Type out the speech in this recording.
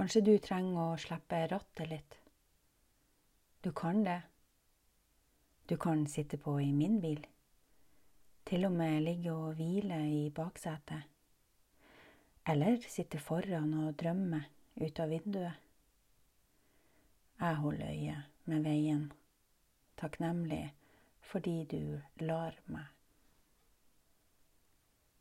Kanskje du trenger å slippe rattet litt. Du kan det. Du kan sitte på i min bil. Til og med ligge og hvile i baksetet. Eller sitte foran og drømme ut av vinduet. Jeg holder øye med veien, takknemlig fordi du lar meg.